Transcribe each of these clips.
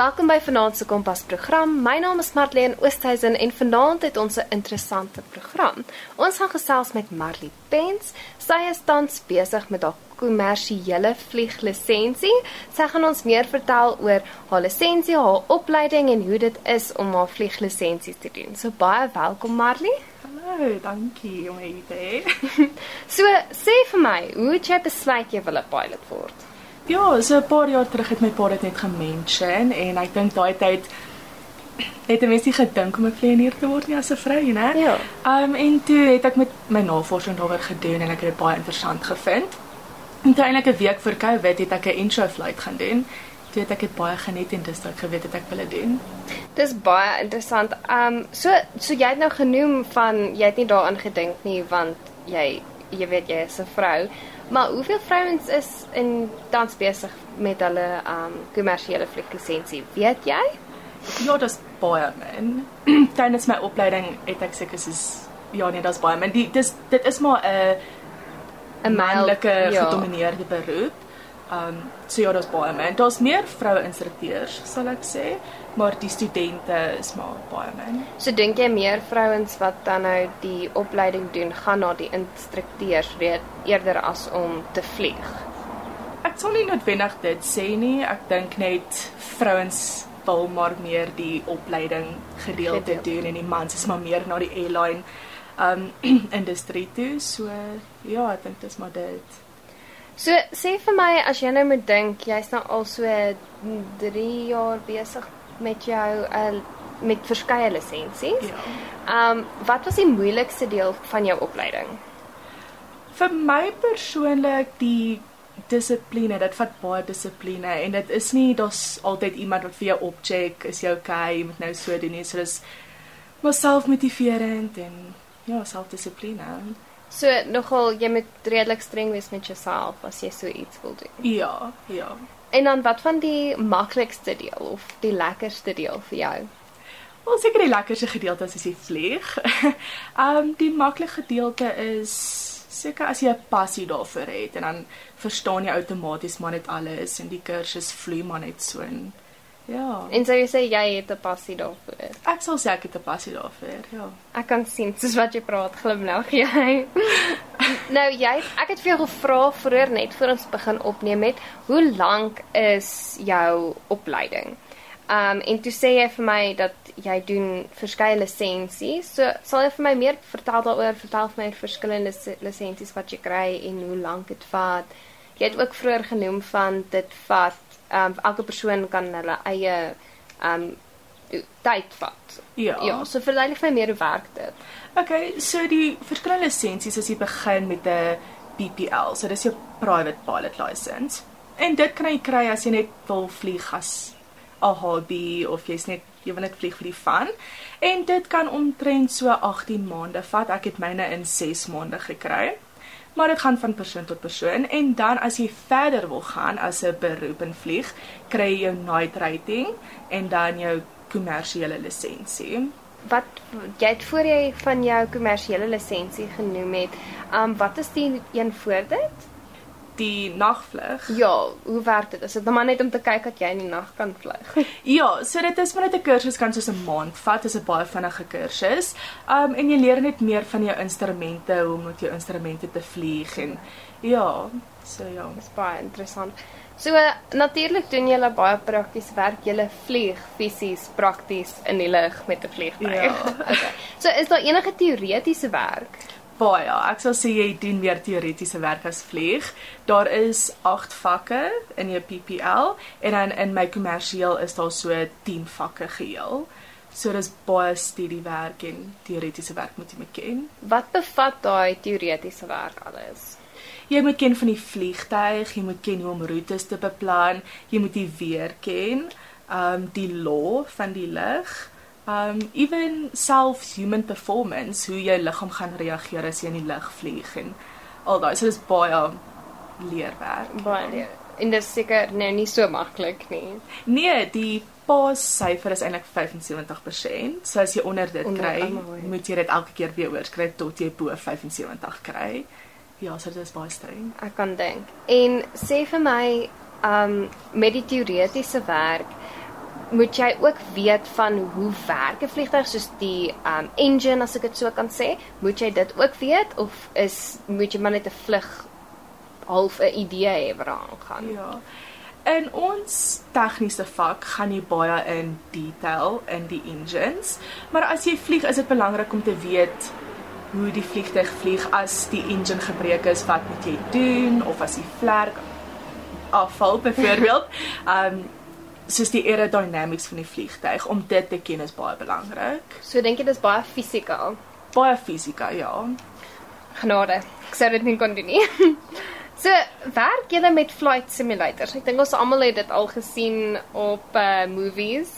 Welkom by Vanaand se Kompas program. My naam is Marlene Oosthuizen en vanaand het ons 'n interessante program. Ons gaan gesels met Marley Pens. Sy is tans besig met haar kommersiële vlieglisensie. Sy gaan ons meer vertel oor haar lisensie, haar opleiding en hoe dit is om haar vlieglisensie te doen. So baie welkom Marley. Hallo, dankie om hier te hê. So sê vir my, hoe het jy besluit jy wil 'n pilot word? Ja, so 'n paar jaar terug het my pa dit net gemention en ek dink daai tyd het 'n mens nie gedink om 'n vlieënier te word nie as 'n vrou, né? Ja. Um en toe het ek met my navorsing daaroor gedoen en ek het dit baie interessant gevind. En toe eintlik 'n week voor Covid het ek 'n intro flight gaan doen. Toe het ek dit baie geniet en dis wat ek geweet het ek wil dit doen. Dis baie interessant. Um so so jy het nou genoem van jy het nie daaraan gedink nie want jy jy weet jy is 'n vrou. Maar hoeveel vrouens is in tans besig met hulle um kommersiële vlieglisensie? Weet jy? Ja, dis baie min. Tydens my opleiding het ek seker soos ja nee, dis baie min. Die dis dit is maar 'n 'n manlike ja. gedomeineerde beroep. Um so ja, daar's baie min. Daar's meer vroue instrukteurs, sal ek sê, maar die studente is maar baie min. So dink jy meer vrouens wat dan nou die opleiding doen gaan na die instrukteurs eerder as om te vlieg? Ek sal nie noodwendig dit sê nie. Ek dink net vrouens wil maar meer die opleiding gedeelte Gedeelte. doen en die mans is maar meer na die airline um industrie toe. So ja, ek dink dis maar dit. So sê vir my as jy nou moet dink, jy's nou al so 3 jaar besig met jou uh, met verskeie lisensies. Ja. Um wat was die moeilikste deel van jou opleiding? Vir my persoonlik die dissipline, dit vat baie dissipline en dit is nie daar's altyd iemand wat vir jou opcheck, is jy okay, jy moet nou so doen nie. So dis maar selfmotiverend en ja, selfdissipline. So nogal jy moet redelik streng wees met jouself as jy so iets wil doen. Ja, ja. En dan wat van die maklikste deel of die lekkerste deel vir jou? Wel seker die lekkerste gedeelte is as jy vlieg. um die maklike gedeelte is seker as jy 'n passie daarvoor het en dan verstaan jy outomaties maar net alles en die kursus vloei maar net so en ja. En sou jy sê jy het 'n passie daarvoor? Ek sal sê ek het 'n passie daarvoor, ja. Ek kan sien soos wat jy praat glimlag jy. nou jy ek het vir jou gevra vroeër net voor ons begin opneem het, hoe lank is jou opleiding? Um en toe sê jy vir my dat jy doen verskeie lisensies. So sal jy vir my meer vertel daaroor, vertel vir my verskillende lis- lisensies wat jy kry en hoe lank dit vat. Jy het ook vroeër genoem van dit vat um elke persoon kan hulle eie um tyd vat. Ja. Ja, so verduidelik vir my meer hoe werk dit. Okay, so die verskillende lisensies as jy begin met 'n PPL, so dis jou private pilot license. En dit kan jy kry as jy net wil vlieg as 'n hobby of jy's net jy wil net vlieg vir die fun. En dit kan omtrent so 18 maande vat. Ek het myne in 6 maande gekry. Maar dit gaan van persoon tot persoon en dan as jy verder wil gaan as 'n beroep in vlieg, kry jy jou night rating en dan jou kommersiële lisensie. Wat jy het voor jy van jou kommersiële lisensie genoem het, um wat is die een voor dit? Die nagvlug Ja, hoe werk dit? Is dit nou maar net om te kyk dat jy in die nag kan vlieg? Ja, so dit is maar net 'n kursus kan soos 'n maand vat, dis 'n baie vinnige kursus. Um en jy leer net meer van jou instrumente, hoe om met jou instrumente te vlieg en ja, so ja. Dis baie interessant. So natuurlik doen julle baie prakties werk. Julle vlieg fisies prakties in die lug met 'n vliegtuig. Ja. okay. So is daar enige teoretiese werk? Baie. Ek sal sê jy doen meer teoretiese werk as vlieg. Daar is 8 vakke in jou PPL en dan in my kommersieel is daar so 10 vakke geheel. So dis baie studiewerk en teoretiese werk moet jy moet ken. Wat bevat daai teoretiese werk alles? Jy moet ken van die vliegtyg, jy moet ken hoe om roetes te beplan, jy moet die weer ken, um die law van die lug, um even self human performance, hoe jou liggaam gaan reageer as jy in die lug vlieg en al daai. So dis baie leerwerk. Baie leer. En dis seker nou nie so maklik nie. Nee, die pass syfer is eintlik 75%. So as jy onder dit Onder- kry, amai. moet jy dit elke keer weer oorskryf tot jy bo 75 kry. Ja, so dit is baie streng. Ek kan dink. En sê vir my, um met die teoretiese werk, moet jy ook weet van hoe werk 'n vliegtuig soos die um engine as ek dit so kan sê. Moet jy dit ook weet of is moet jy maar net 'n vlug half 'n idee hê wat daar aangaan? Ja. In ons tegniese vak gaan jy baie in detail in die engines, maar as jy vlieg is dit belangrik om te weet hoe die vliegtuig vlieg as die engine gebreek is, wat moet jy doen of as die vlerk afval byvoorbeeld. Um soos die aerodynamics van die vliegtuig om dit te ken is baie belangrik. So dink jy dis baie fisika? Baie fisika, ja. Genade. Ek sou dit nie kon doen nie. So, werk julle met flight simulators? Ek dink ons almal het dit al gesien op uh movies.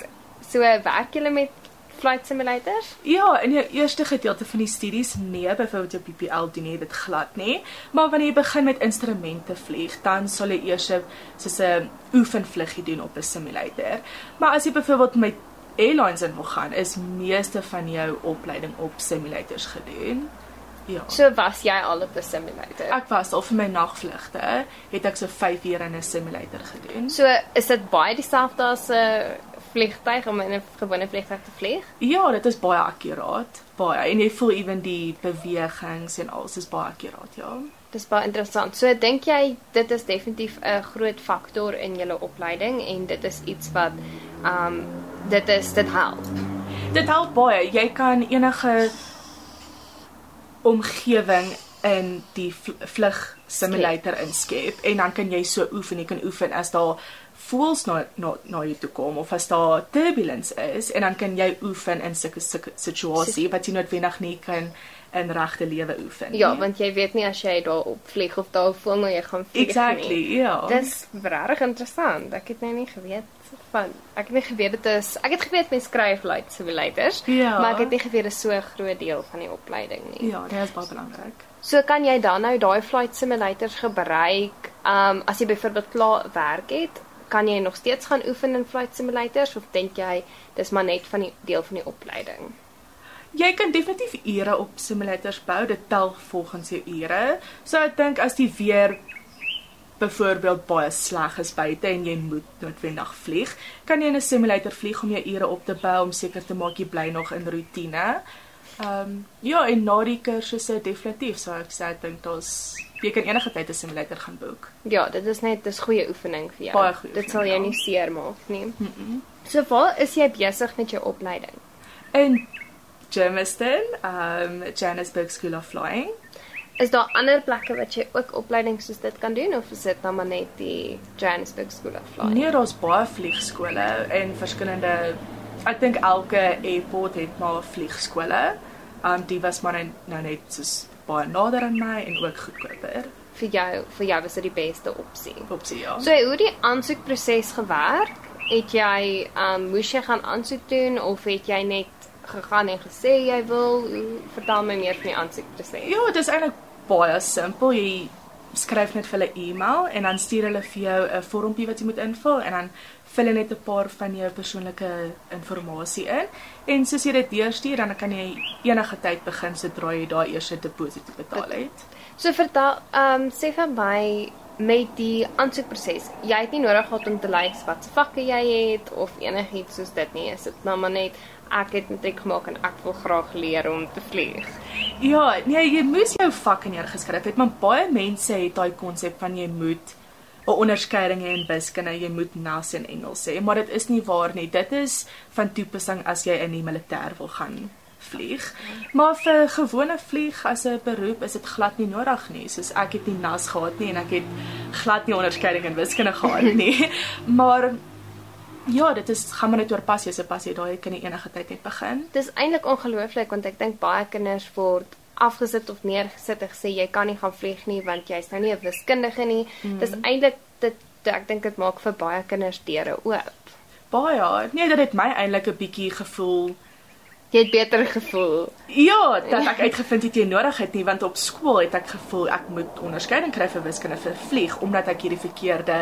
So, werk julle met flight simulators? Ja, in die eerste gedeelte van die studies nee, byvoorbeeld op PPL doen jy dit glad nie, maar wanneer jy begin met instrumente vlieg, dan sal jy eers soos 'n oefenvluggie doen op 'n simulator. Maar as jy byvoorbeeld met airlines in wil gaan, is meeste van jou opleiding op simulators gedoen. Ja. So was jy al op 'n simulator? Ek was al vir my nagvlugte, het ek so 5 ure in 'n simulator gedoen. So is dit baie dieselfde as 'n vliegtyg om in 'n gewone vliegtyg te vlieg? Ja, dit is baie akkuraat. Baie. En jy voel ewen die bewegings en alles is baie akkuraat, ja. Dis baie interessant. So dink jy dit is definitief 'n groot faktor in julle opleiding en dit is iets wat um dit is dit help. Dit help baie. Jy kan enige omgewing in die vlug simulator inskep en dan kan jy so oefen, jy kan oefen as daar voels na na na jou toe kom of as daar turbulence is en dan kan jy oefen in sulke situasie wat jy noodwendig nie kan in regte lewe oefen. Ja, want jy weet nie as jy daar op vlieg of daar voel nou jy gaan vlieg exactly, nie. ja. Dis regtig interessant. Ek het nou nie geweet van ek het nie geweet dit is ek het geweet mense skryf flight simulators, Ja. maar ek het nie geweet dit is so 'n groot deel van die opleiding nie. Ja, dit is baie belangrik. So kan jy dan nou daai flight simulators gebruik, um as jy byvoorbeeld klaar werk het, kan jy nog steeds gaan oefen in flight simulators of dink jy dis maar net van die deel van die opleiding? Jy kan definitief ure op simulators bou. Dit tel volgens jou ure. So ek dink as die weer byvoorbeeld baie sleg is buite en jy moet noodwendig vlieg, kan jy in 'n simulator vlieg om jou ure op te bou om seker te maak jy bly nog in roetine. Ehm um, ja, en na die kursusse definitief sou ek sê ek dink daar's jy kan enige tyd 'n simulator gaan boek. Ja, dit is net dis goeie oefening vir jou. Baie goeie dit sal jou nie seermaak nie. Mm -mm. So waar is jy besig met jou opleiding? In Germiston, um Johannesburg School of Flying. Is daar ander plekke wat jy ook opleiding soos dit kan doen of is dit nou maar net die Johannesburg School of Flying? Nee, daar's baie vliegskole en verskillende ek dink elke airport het maar vliegskole. Um die was maar nou net soos baie nader aan my en ook goedkoper. vir jou vir jou was dit die beste opsie. Opsie ja. So hoe die aansoekproses gewerk? Het jy um moes jy gaan aansoek doen of het jy net gegaan en gesê jy wil vertel my meer van die aansoekproses? Ja, dit is eintlik baie simpel. Jy skryf net vir hulle e-mail en dan stuur hulle vir jou 'n vormpie wat jy moet invul en dan vul jy net 'n paar van jou persoonlike inligting in. En soos jy dit deurstuur, dan kan jy enige tyd begin sodra jy daai eerste deposito betaal het. So vertel, ehm um, sê vir my met die aansoekproses. Jy het nie nodig gehad om te lys wat se vakke jy het of enigiets soos dit nie. Is dit nou maar net ek het matriek gemaak en ek wil graag leer om te vlieg. Ja, nee, jy moes jou vakke neergeskryf het, maar baie mense het daai konsep van jy moet 'n onderskeiding hê in wiskunde, jy moet NAS en Engels hê, maar dit is nie waar nie. Dit is van toepassing as jy in die militêr wil gaan vlieg. Maar vir gewone vlieg as 'n beroep is dit glad nie nodig nie. Soos ek het nie NAS gehad nie en ek het glad nie onderskeiding in wiskunde gehad nie. maar ja, dit is gaan maar net oor passie, se passie daai kan jy enige tyd net begin. Dis eintlik ongelooflik want ek dink baie kinders word afgesit of neergesit en gesê jy kan nie gaan vlieg nie want jy's nou nie 'n wiskundige nie. Mm. Dis eintlik dit ek dink dit maak vir baie kinders deure oop. Baie. Nee, dit het my eintlik 'n bietjie gevoel Jy het beter gevoel. Ja, dat ek uitgevind het jy nodig het nie want op skool het ek gevoel ek moet onderskeiding kry vir wiskunde vir vlieg omdat ek hierdie verkeerde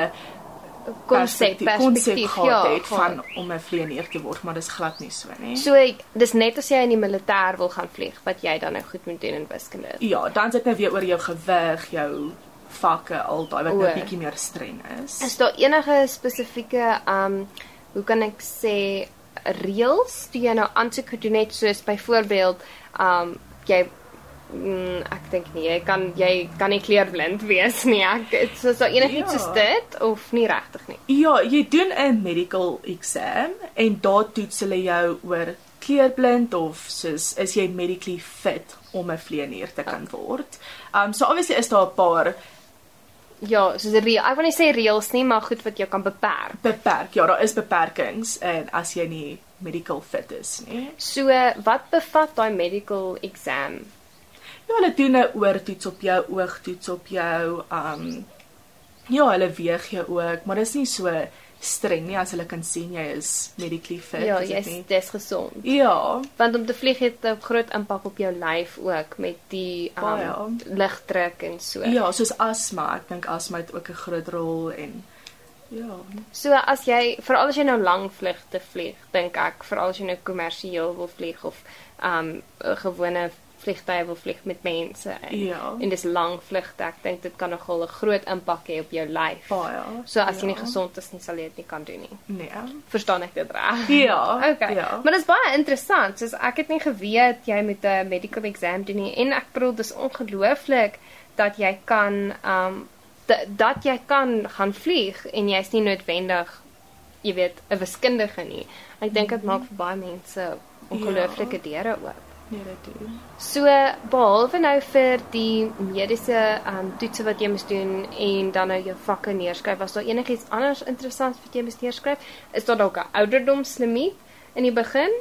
Konsep perspektief ja, het van om 'n vlieënier te word, maar dis glad nie so nie. So dis net as jy in die militêr wil gaan vlieg wat jy dan nou goed moet doen in wiskunde. Ja, dan sit nou weer oor jou gewig, jou vakke, al daai wat nou O. bietjie meer streng is. Is daar enige spesifieke um hoe kan ek sê reëls toe jy nou aansoek gedoen het soos byvoorbeeld um jy mm, ek dink nie jy kan jy kan nie kleurblind wees nie. Ek is so enigiets Ja. soos dit of nie regtig nie. Ja, jy doen 'n medical exam en daar toets hulle jou oor kleurblind of soos is jy medically fit om 'n vleenier te kan word. Um so obviously is daar 'n paar Ja, soos reël. Ek wil nie sê reëls nie, maar goed wat jou kan beperk. beperk. Ja, daar is beperkings en as jy nie medical fit is nie. So wat bevat daai medical exam? Ja, hulle doen 'n oortoets op jou, oogtoets op jou. Um ja, hulle weeg jou ook, maar dis nie so streng nie as hulle kan sien jy is medically fit. Ja, is dit jy's nie? dis gesond. Ja, Want om te vlieg het 'n groot impak op jou lyf ook met die Baie. um, ligdruk en so. ja, soos asma. Ek dink asma het ook 'n groot rol en ja. So as jy veral as jy nou lang vlugte vlieg, dink ek, veral as jy nou kommersieel wil vlieg of um 'n gewone vliegtye wil vlieg met mense. En, Ja. en dis lang vlugte. Ek dink dit kan nogal 'n groot impak hê op jou lyf. Baie. So as jy nie ja. gesond is nie, sal jy dit nie kan doen nie. Nee. Verstaan ek dit reg? Ja. Okay. Ja. Maar dit is baie interessant. Soos ek het nie geweet jy moet 'n medical exam doen nie en ek bedoel dis ongelooflik dat jy kan um dat, jy kan gaan vlieg en jy's nie noodwendig jy weet 'n wiskundige nie. Ek dink dit maak vir baie mense ongelooflike deure oop. Doen. So behalwe nou vir die mediese um toetse wat jy moes doen en dan nou jou vakke neerskryf, was daar enigiets anders interessants wat jy moes neerskryf? Is daar dalk 'n ouderdomslimiet in die begin?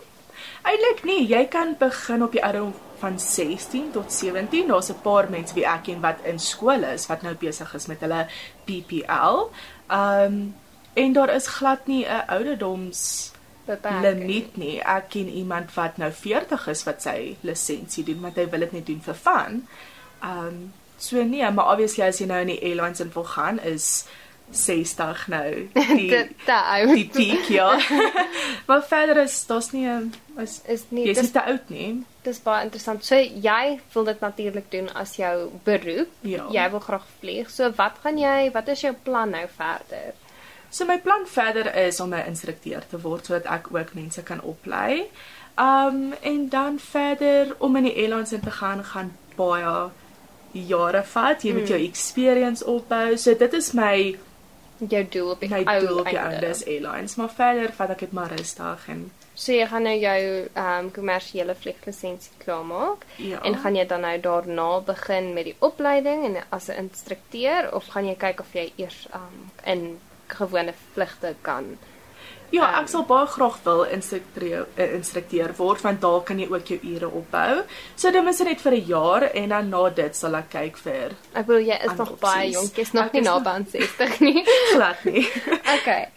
Eintlik nie, jy kan begin op die ouderdom van 16 tot 17. Daar's 'n paar mense wie ek ken wat in skool is wat nou besig is met hulle PPL. Um en daar is glad nie 'n ouderdoms Beperking. limiet nie. Ek ken iemand wat nou 40 is wat sy lisensie doen, want hy wil dit net doen vir fun. Um so nee, maar obviously as jy nou in die airlines in wil gaan is 60 nou die Te, oud. die piek ja. maar verder is daar's nie is is nie jy's nie te oud nie. dis baie interessant. So jy wil dit natuurlik doen as jou beroep. Ja. Jy wil graag vlieg. So wat gaan jy wat is jou plan nou verder? So my plan verder is om 'n instrukteur te word sodat ek ook mense kan oplei. Um en dan verder om in die airlines in te gaan gaan baie jare vat. Jy moet jou experience opbou. So dit is my Jou doel op die my ou doel op die einde. einde is airlines, maar verder vat ek dit maar rustig en So jy gaan nou jou ehm um, kommersiële vlieglisensie klaarmaak Ja. en gaan jy dan nou daarna begin met die opleiding en as 'n instrukteur of gaan jy kyk of jy eers ehm um, in gewone vlugte kan? Ja, Ehm. ek sal baie graag wil instrukteur uh, instrukteur word want daar kan jy ook jou ure opbou. So dit is net vir 'n jaar en dan na dit sal ek kyk vir Ek bedoel jy is nog baie jonk, jy's nog Ek nie naby aan 60 nie. glad nie. Okay.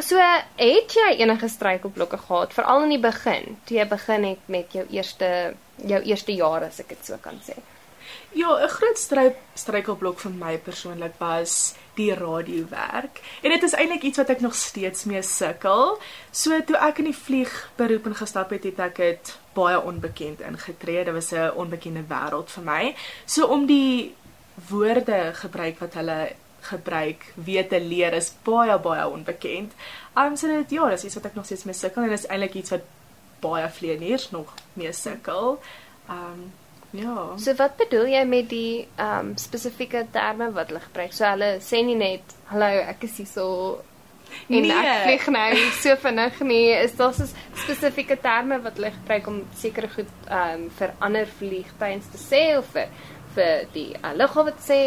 So het jy enige struikelblokke gehad veral in die begin, toe jy begin het met jou eerste jou eerste jare as ek dit so kan sê. Ja, 'n groot struikelblok vir my persoonlik was die radiowerk. En dit is eintlik iets wat ek nog steeds mee sukkel. So toe ek in die vliegberoep ingestap het, het ek dit baie onbekend ingetree. Dit was 'n onbekende wêreld vir my. So om die woorde gebruik wat hulle gebruik, weet te leer is baie baie onbekend. Um so dit ja, dis iets wat ek nog steeds mee sukkel en dit is eintlik iets wat baie vleeniers nog mee sukkel. Um ja. So wat bedoel jy met die ehm um, spesifieke terme wat hulle gebruik? So hulle sê nie net hallo, ek is hier so en Nee. ek vlieg nou so vinnig nie. Is daar so spesifieke terme wat hulle gebruik om sekere goed ehm um, vir ander vliegtuie te sê of vir vir die uh, lughawe te sê?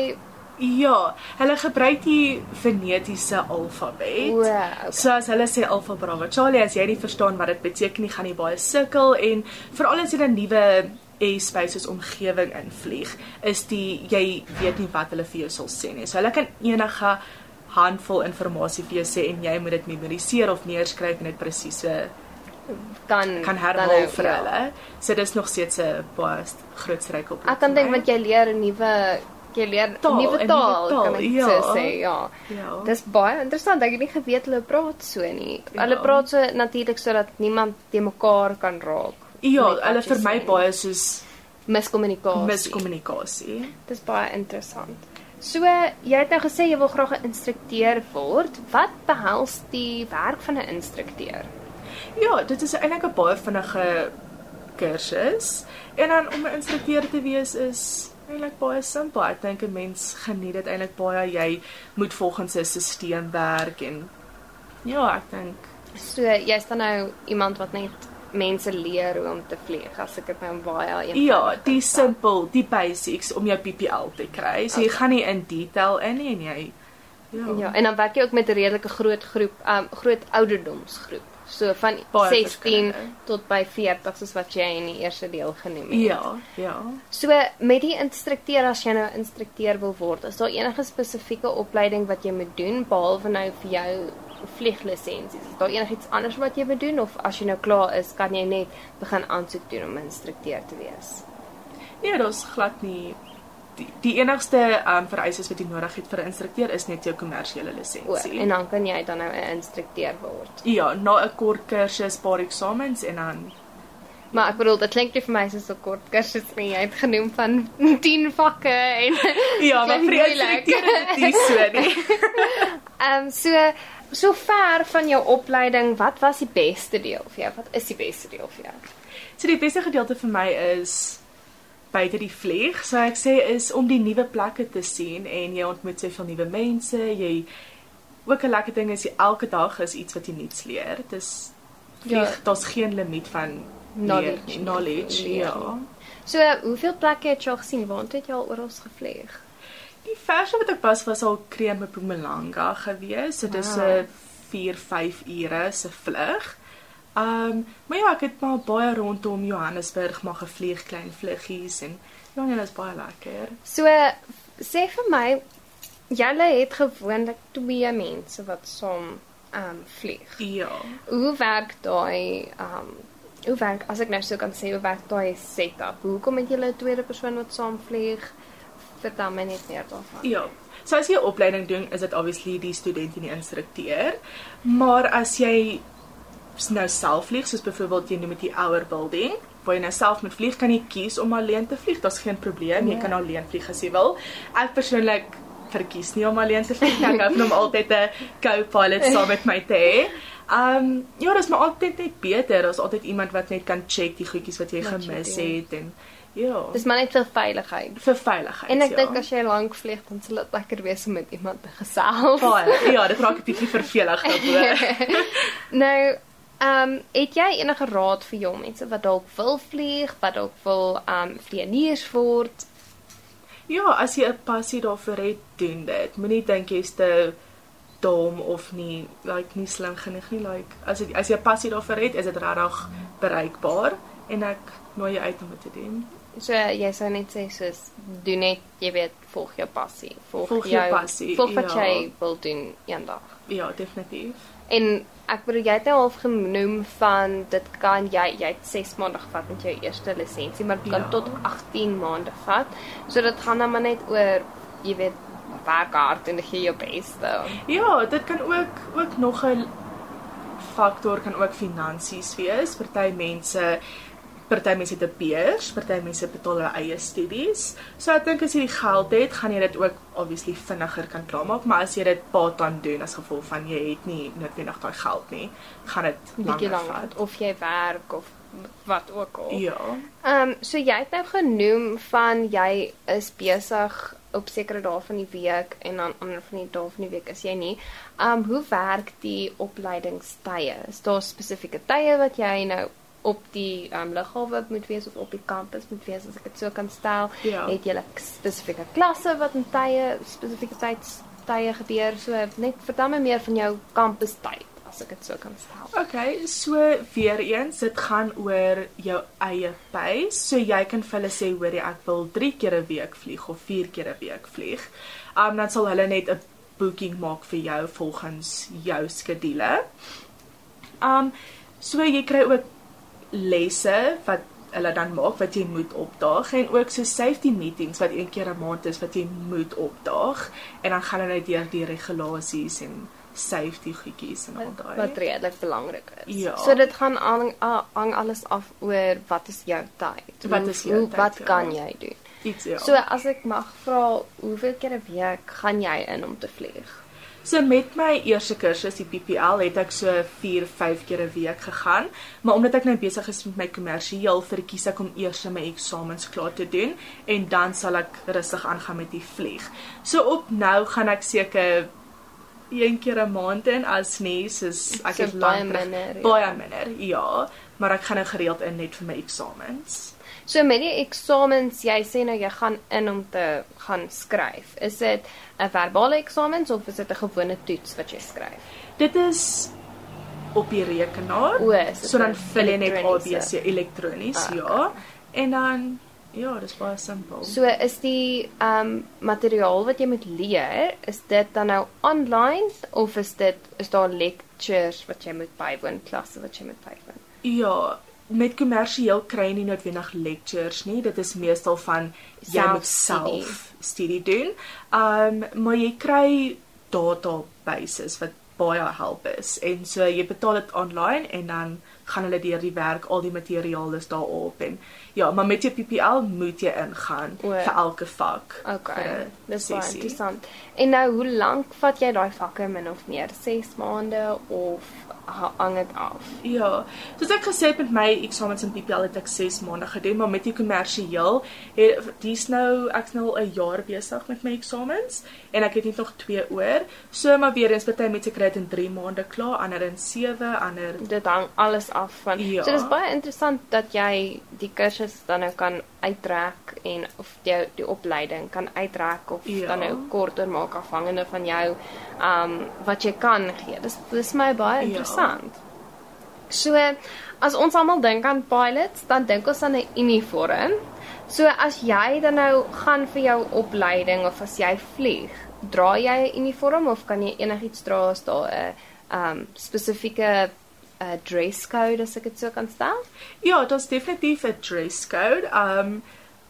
Ja, hulle gebruik die fonetiese alfabet. O, okay. So as hulle sê Alpha Bravo Charlie, as jy nie verstaan wat dit beteken nie, gaan jy baie sukkel en veral as jy 'n nuwe airspaces omgewing invlieg, is die jy weet nie wat hulle vir jou sal sê nie. So hulle kan enige handvol inligting vir jou sê en jy moet dit memoriseer of neerskryf en dit presies so kan kan dan herhaal nou, vir ja. hulle. So dis nog steeds 'n baie groot struikelblok. Ek kan dink want jy leer 'n nuwe jy leer 'n Taal, nuwe taal, nuwe taal, kan ek ja. so sê, ja. Ja. Dis baie interessant. Ek het nie geweet hulle praat so nie. Ja. Hulle praat so natuurlik sodat niemand te mekaar kan raak. Ja, hulle vir my sê. baie soos miskommunikasie. miskommunikasie. Dis baie interessant. So jy het nou gesê jy wil graag 'n instrukteur word. Wat behels die werk van 'n instrukteur? Ja, dit is eintlik 'n baie vinnige kursus. En dan om 'n instrukteur te wees is eintlik baie simpel. Ek dink 'n mens geniet dit eintlik baie. Jy moet volgens 'n stelsel werk en ja, ek dink So jy's dan nou iemand wat net mense leer hoe om te vlieg as ek dit nou baie eenvoudig Ja, die simpel, die basics om jou PPL te kry. So jy Okay. gaan nie in detail in nie en jy ja, Ja, en dan werk jy ook met 'n redelike groot groep, um groot ouderdomsgroep. So van Baie 16 verskillende. tot by 40 soos wat jy in die eerste deel genoem het. Ja, ja. So met die instrukteur as jy nou instrukteur wil word, is daar enige spesifieke opleiding wat jy moet doen behalwe nou vir jou vlieglisensies? Is daar enigiets anders wat jy moet doen of as jy nou klaar is, kan jy net begin aansoek doen om instrukteur te wees? Nee, daar's glad nie die, die enigste um, vereistes wat jy nodig het vir 'n instrukteur is net jou kommersiële lisensie. en dan kan jy dan nou 'n instrukteur word. ja, na 'n kort kursus, paar eksamens en dan Maar ek bedoel, dit klink nie vir my soos 'n kort kursus nie. Jy het genoem van 10 vakke en Ja, maar vir instrukteur is dit nie so nie. Ehm so so ver van jou opleiding, wat was die beste deel vir jou? Wat is die beste deel vir jou? So die beste gedeelte vir my is buite die vlieg, so ek sê is om die nuwe plekke te sien en jy ontmoet soveel nuwe mense, jy ook 'n lekker ding is jy elke dag is iets wat jy nuuts leer. Dis vlieg, Ja. daar's geen limiet van Knowledge. leer knowledge, Leer ja. So hoeveel plekke het jy al gesien? Waar het jy al oral gevlieg? Die verste wat ek was was al Kreme Mpumalanga gewees. So dis 'n Wow. 4, 5 ure se vlug. Um, maar ja, ek het maar baie rondom Johannesburg maar gevlieg, klein vluggies en ja, nee, dit is baie lekker. So sê vir my, julle het gewoonlik twee mense wat saam ehm um, vlieg. Ja. Hoe werk daai ehm um, hoe werk as ek nou so kan sê, hoe werk daai setup? Hoekom het julle 'n tweede persoon wat saam vlieg? Vertel my net meer daarvan. Ja. So as jy 'n opleiding doen, is dit obviously die student en die instrukteur. Maar as jy nou self vlieg, soos byvoorbeeld jy doen met die ouer building, waar jy nou self moet vlieg, kan jy kies om alleen te vlieg. Daar's geen probleem. Jy Ja. kan alleen vlieg as jy wil. Ek persoonlik verkies nie om alleen te vlieg nie. Ek hou van om altyd 'n co-pilot saam met my te hê. Um ja, dis maar altyd net beter. Daar's altyd iemand wat net kan check die goedjies wat jy Wat jy gemis doen. het en ja, Dis maar net vir veiligheid. vir veiligheid. En ek ja. dink as jy lank vlieg, dan sal dit lekker wees om met iemand te gesels. Baie. Ja, dit raak 'n bietjie vervelig daaroor. Nou, ehm um, het jy enige raad vir jong mense wat dalk wil vlieg, wat dalk wil ehm um, vlieëniers word? ja, as jy 'n passie daarvoor het, doen dit. Moenie dink jy's te dom of nie, like nie slim genoeg nie. Like as jy as jy 'n passie daarvoor het, is dit regtig bereikbaar en ek nooi jou uit om dit te doen. So jy sou net sê soos doen net, jy weet, volg jou passie, volg, Volg jou passie, volg wat ja. jy wil doen eendag. Ja, definitief. En ek bedoel jy het nou al genoem van dit kan jy jy het 6 maande gevat met jou eerste lisensie, maar dit kan Ja. tot 18 maande vat. So dit gaan dan maar net oor jy weet werk hard en gee jou beste. Ja, dit kan ook ook nog 'n faktor kan ook finansies wees. Party mense party mense het 'n beurs, party mense betaal hulle eie studies. So ek dink as jy die geld het, gaan jy dit ook obviously vinniger kan klaarmaak, maar as jy dit part-time doen as gevolg van jy het nie noodwendig daai geld nie, gaan dit langer langer vat. of jy werk of wat ook al. Ja. Ehm um, so jy het nou genoem van jy is besig op sekere dae van die week en dan ander van die dae van die week is jy nie. Ehm um, hoe werk die opleidingstye? Is daar spesifieke tye wat jy nou op die ehm um, lughawe moet wees of op die kampus moet wees as ek dit so kan stel? Ja. Het jy spesifieke klasse wat in tye spesifieke tyds tye gebeur? So net vertel my meer van jou kampustyd as ek dit so kan stel. Okay, so weer eens, dit gaan oor jou eie pace. So jy kan vir hulle sê, hoorie, ek wil 3 keer 'n week vlieg of 4 keer 'n week vlieg. Um dan sal hulle net 'n booking maak vir jou volgens jou skedule. Um so jy kry ook lesse wat hulle dan maak wat jy moet opdaag en ook so safety meetings wat een keer 'n maand is wat jy moet opdaag en dan gaan hulle deur die regulasies en safety goedjies en al daai. wat redelik belangrik is. Ja. So dit gaan hang, hang alles af oor wat is jou tyd. Wat is jou hoe- tyd, Wat ja. kan jy doen? Iets ja. So as ek mag vra, hoeveel keer 'n week gaan jy in om te vlieg? So met my eerste kursus die PPL het ek so 4, 5 keer 'n week gegaan, maar omdat ek nou besig is met my kommersieel, verkies ek om eers my eksamens klaar te doen en dan sal ek rustig aangaan met die vlieg. So op nou gaan ek seker een keer 'n maand in as nie soos ek So het baie minder, ja. Baie minder, ja, maar ek gaan nou gereeld in net vir my eksamens. So met die eksamens, jy sê nou jy gaan in om te gaan skryf. Is dit 'n verbale eksamens of is dit 'n gewone toets wat jy skryf? Dit is op die rekenaar. O, so dan vul jy net? ABC elektronies, Ah, ja. En dan ja, dis baie simpel. So is die ehm um, materiaal wat jy moet leer, is dit dan nou online of is dit is daar lectures wat jy moet bywoon, klasse wat jy moet bywoon? Ja, met kommersieel kry nie noodwendig lectures nie. Dit is meestal van jy moet Selfstudie. self studie doen. Um maar jy kry databases wat baie help is. En so jy betaal dit online en dan gaan hulle deur die werk, al die materiaal is daarop en ja, maar met jou PPL moet jy ingaan O. vir elke vak. Okay. Dis baie interessant. En nou hoe lank vat jy daai vakke min of meer? 6 maande of hang dit af? Ja, soos ek gesê het met my eksamens in PPL het ek 6 maande gedoen, maar met die kommersieel, het dis nou ek's nou al 'n jaar besig met my eksamens en ek het net nog 2 oor. So maar weer eens party mense kry dit in 3 maande klaar, ander in 7, ander Dit hang alles af van. Ja. So dis baie interessant dat jy die kursus dan nou kan uittrek en of jou die opleiding kan uittrek of Ja. dan nou korter maak afhangende van jou um wat jy kan gee. Dis dis my baie Ja. interessant. So as ons almal dink aan pilots, dan dink ons aan 'n uniform. So as jy dan nou gaan vir jou opleiding of as jy vlieg, dra jy 'n uniform of kan jy enigiets dra as daar 'n um spesifieke uh, dress code as ek dit so kan stel? Ja, daar's definitief 'n dress code. Um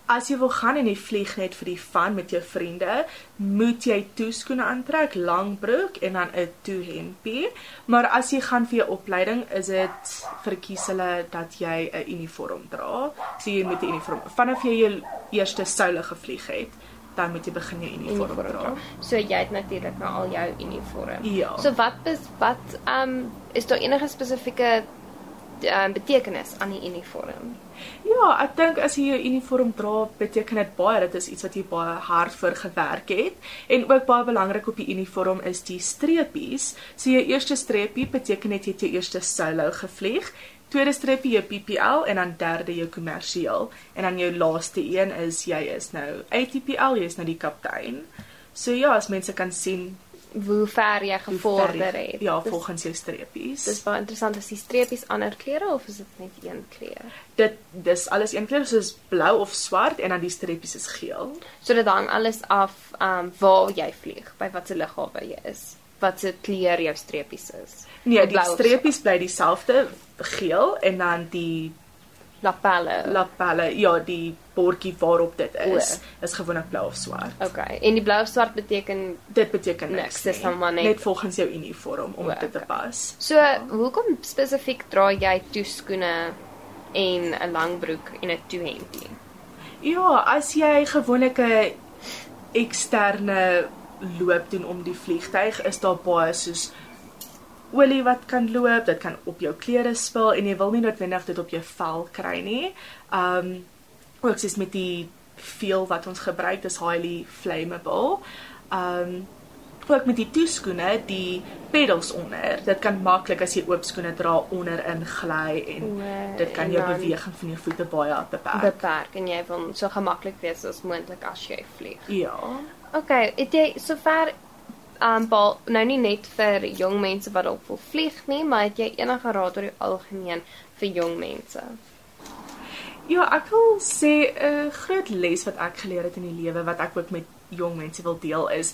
as jy wil gaan en jy vlieg net vir die fun met jou vriende, moet jy toeskoene aantrek, lang broek en dan 'n toehempie. Maar as jy gaan vir jou opleiding, is dit verkies hulle dat jy 'n uniform dra. So jy moet 'n uniform vanaf jy jou eerste soule gevlieg het, dan moet jy begin jou uniform, dra. So jy het natuurlik nou al jou uniform. Ja. So wat is wat um is daar enige spesifieke um, betekenis aan die uniform? Ja, ek dink as jy jou uniform dra, beteken dit baie dit is iets wat jy baie hard vir gewerk het. En ook baie belangrik op die uniform is die streepies. So jou eerste streepie beteken net jy het jou eerste solo gevlieg, tweede streepie jou PPL en dan derde jou kommersieel. En dan jou laaste een is jy is nou ATPL, jy is nou die kaptein. So ja, as mense kan sien Hoe ver jy gevorder ver het. Ja, Dis- volgens jou streepies. Dis baie interessant as die streepies ander kleure of is dit net een kleur? dit dis alles een kleur soos blou of swart en dan die streepies is geel. So dit hang alles af um waar jy vlieg, by watter lughawe jy is, wat se kleur jou streepies is. Nee, die streepies bly dieselfde, geel en dan die lapelle. lapelle, ja, die bordjie waarop dit is, O. is gewoonlik blou of swart. Okay. En die blou of swart beteken Dit beteken Niks, niks. dis dan maar net- net volgens jou uniform om O, dit te okay. pas. So, hoekom spesifiek dra jy toeskoene en 'n lang broek en 'n toehempie? Ja, as jy gewoonlik 'n eksterne loop doen om die vliegtyg, is daar baie soos olie wat kan loop, dit kan op jou klere spil en jy wil nie noodwendig dit op jou vel kry nie. Um ook soos met die veel wat ons gebruik, dis highly flammable. Um ook met die toeskoene, die pedals onder. Dit kan maklik as jy oop skoene dra onderin gly en O, dit kan en jou beweging van jou voete baie beperk. Beperk en jy wil so gemaklik wees as moontlik as jy vlieg. Ja. Okay, het jy sover um bal nou nie net vir jong mense wat wil vlieg nie, maar het jy enige raad oor die algemeen vir jong mense? Ja, ek wil sê 'n groot les wat ek geleer het in die lewe wat ek ook met jong mense wil deel is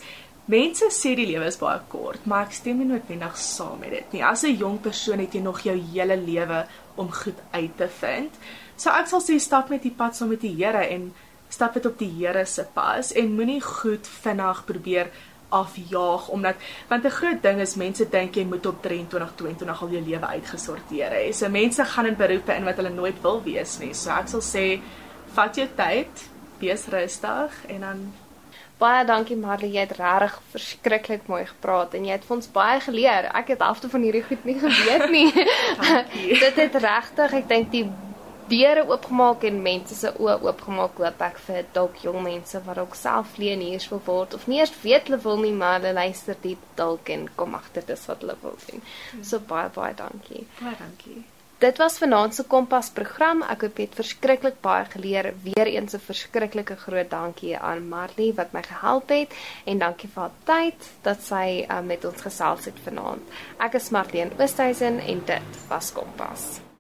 Mense sê die lewe is baie kort, maar ek stem nie noodwendig saam met dit nie. As 'n jong persoon het jy nog jou hele lewe om goed uit te vind. So ek sal sê stap met die pad saam met die Here en stap dit op die Here se pas en moenie goed vinnig probeer afjaag omdat want 'n groot ding is mense dink jy moet op 23 22 al jou lewe uitgesorteer hê. So mense gaan in beroepe in wat hulle nooit wil wees nie. So ek sal sê vat jou tyd wees rustig en dan Baie dankie Marley, jy het regtig verskriklik mooi gepraat en jy het vir ons baie geleer. Ek het halfte van hierdie goed nie geweet nie. Dit het regtig, ek dink die deure oopgemaak en mense se oë oopgemaak hoop ek vir dalk jong mense wat dalk self vleieniers wil word of nie eers weet hulle wil nie maar hulle luister diep dalk en kom agter dis wat hulle wil doen. So baie baie dankie. baie dankie. Dit was vanaand se Kompas program. Ek hoop jy het verskriklik baie geleer. Weereens 'n verskriklike groot dankie aan Marley wat my gehelp het en dankie vir haar tyd dat sy uh, met ons gesels het vanaand. Ek is Marlene Oosthuizen en dit was Kompas.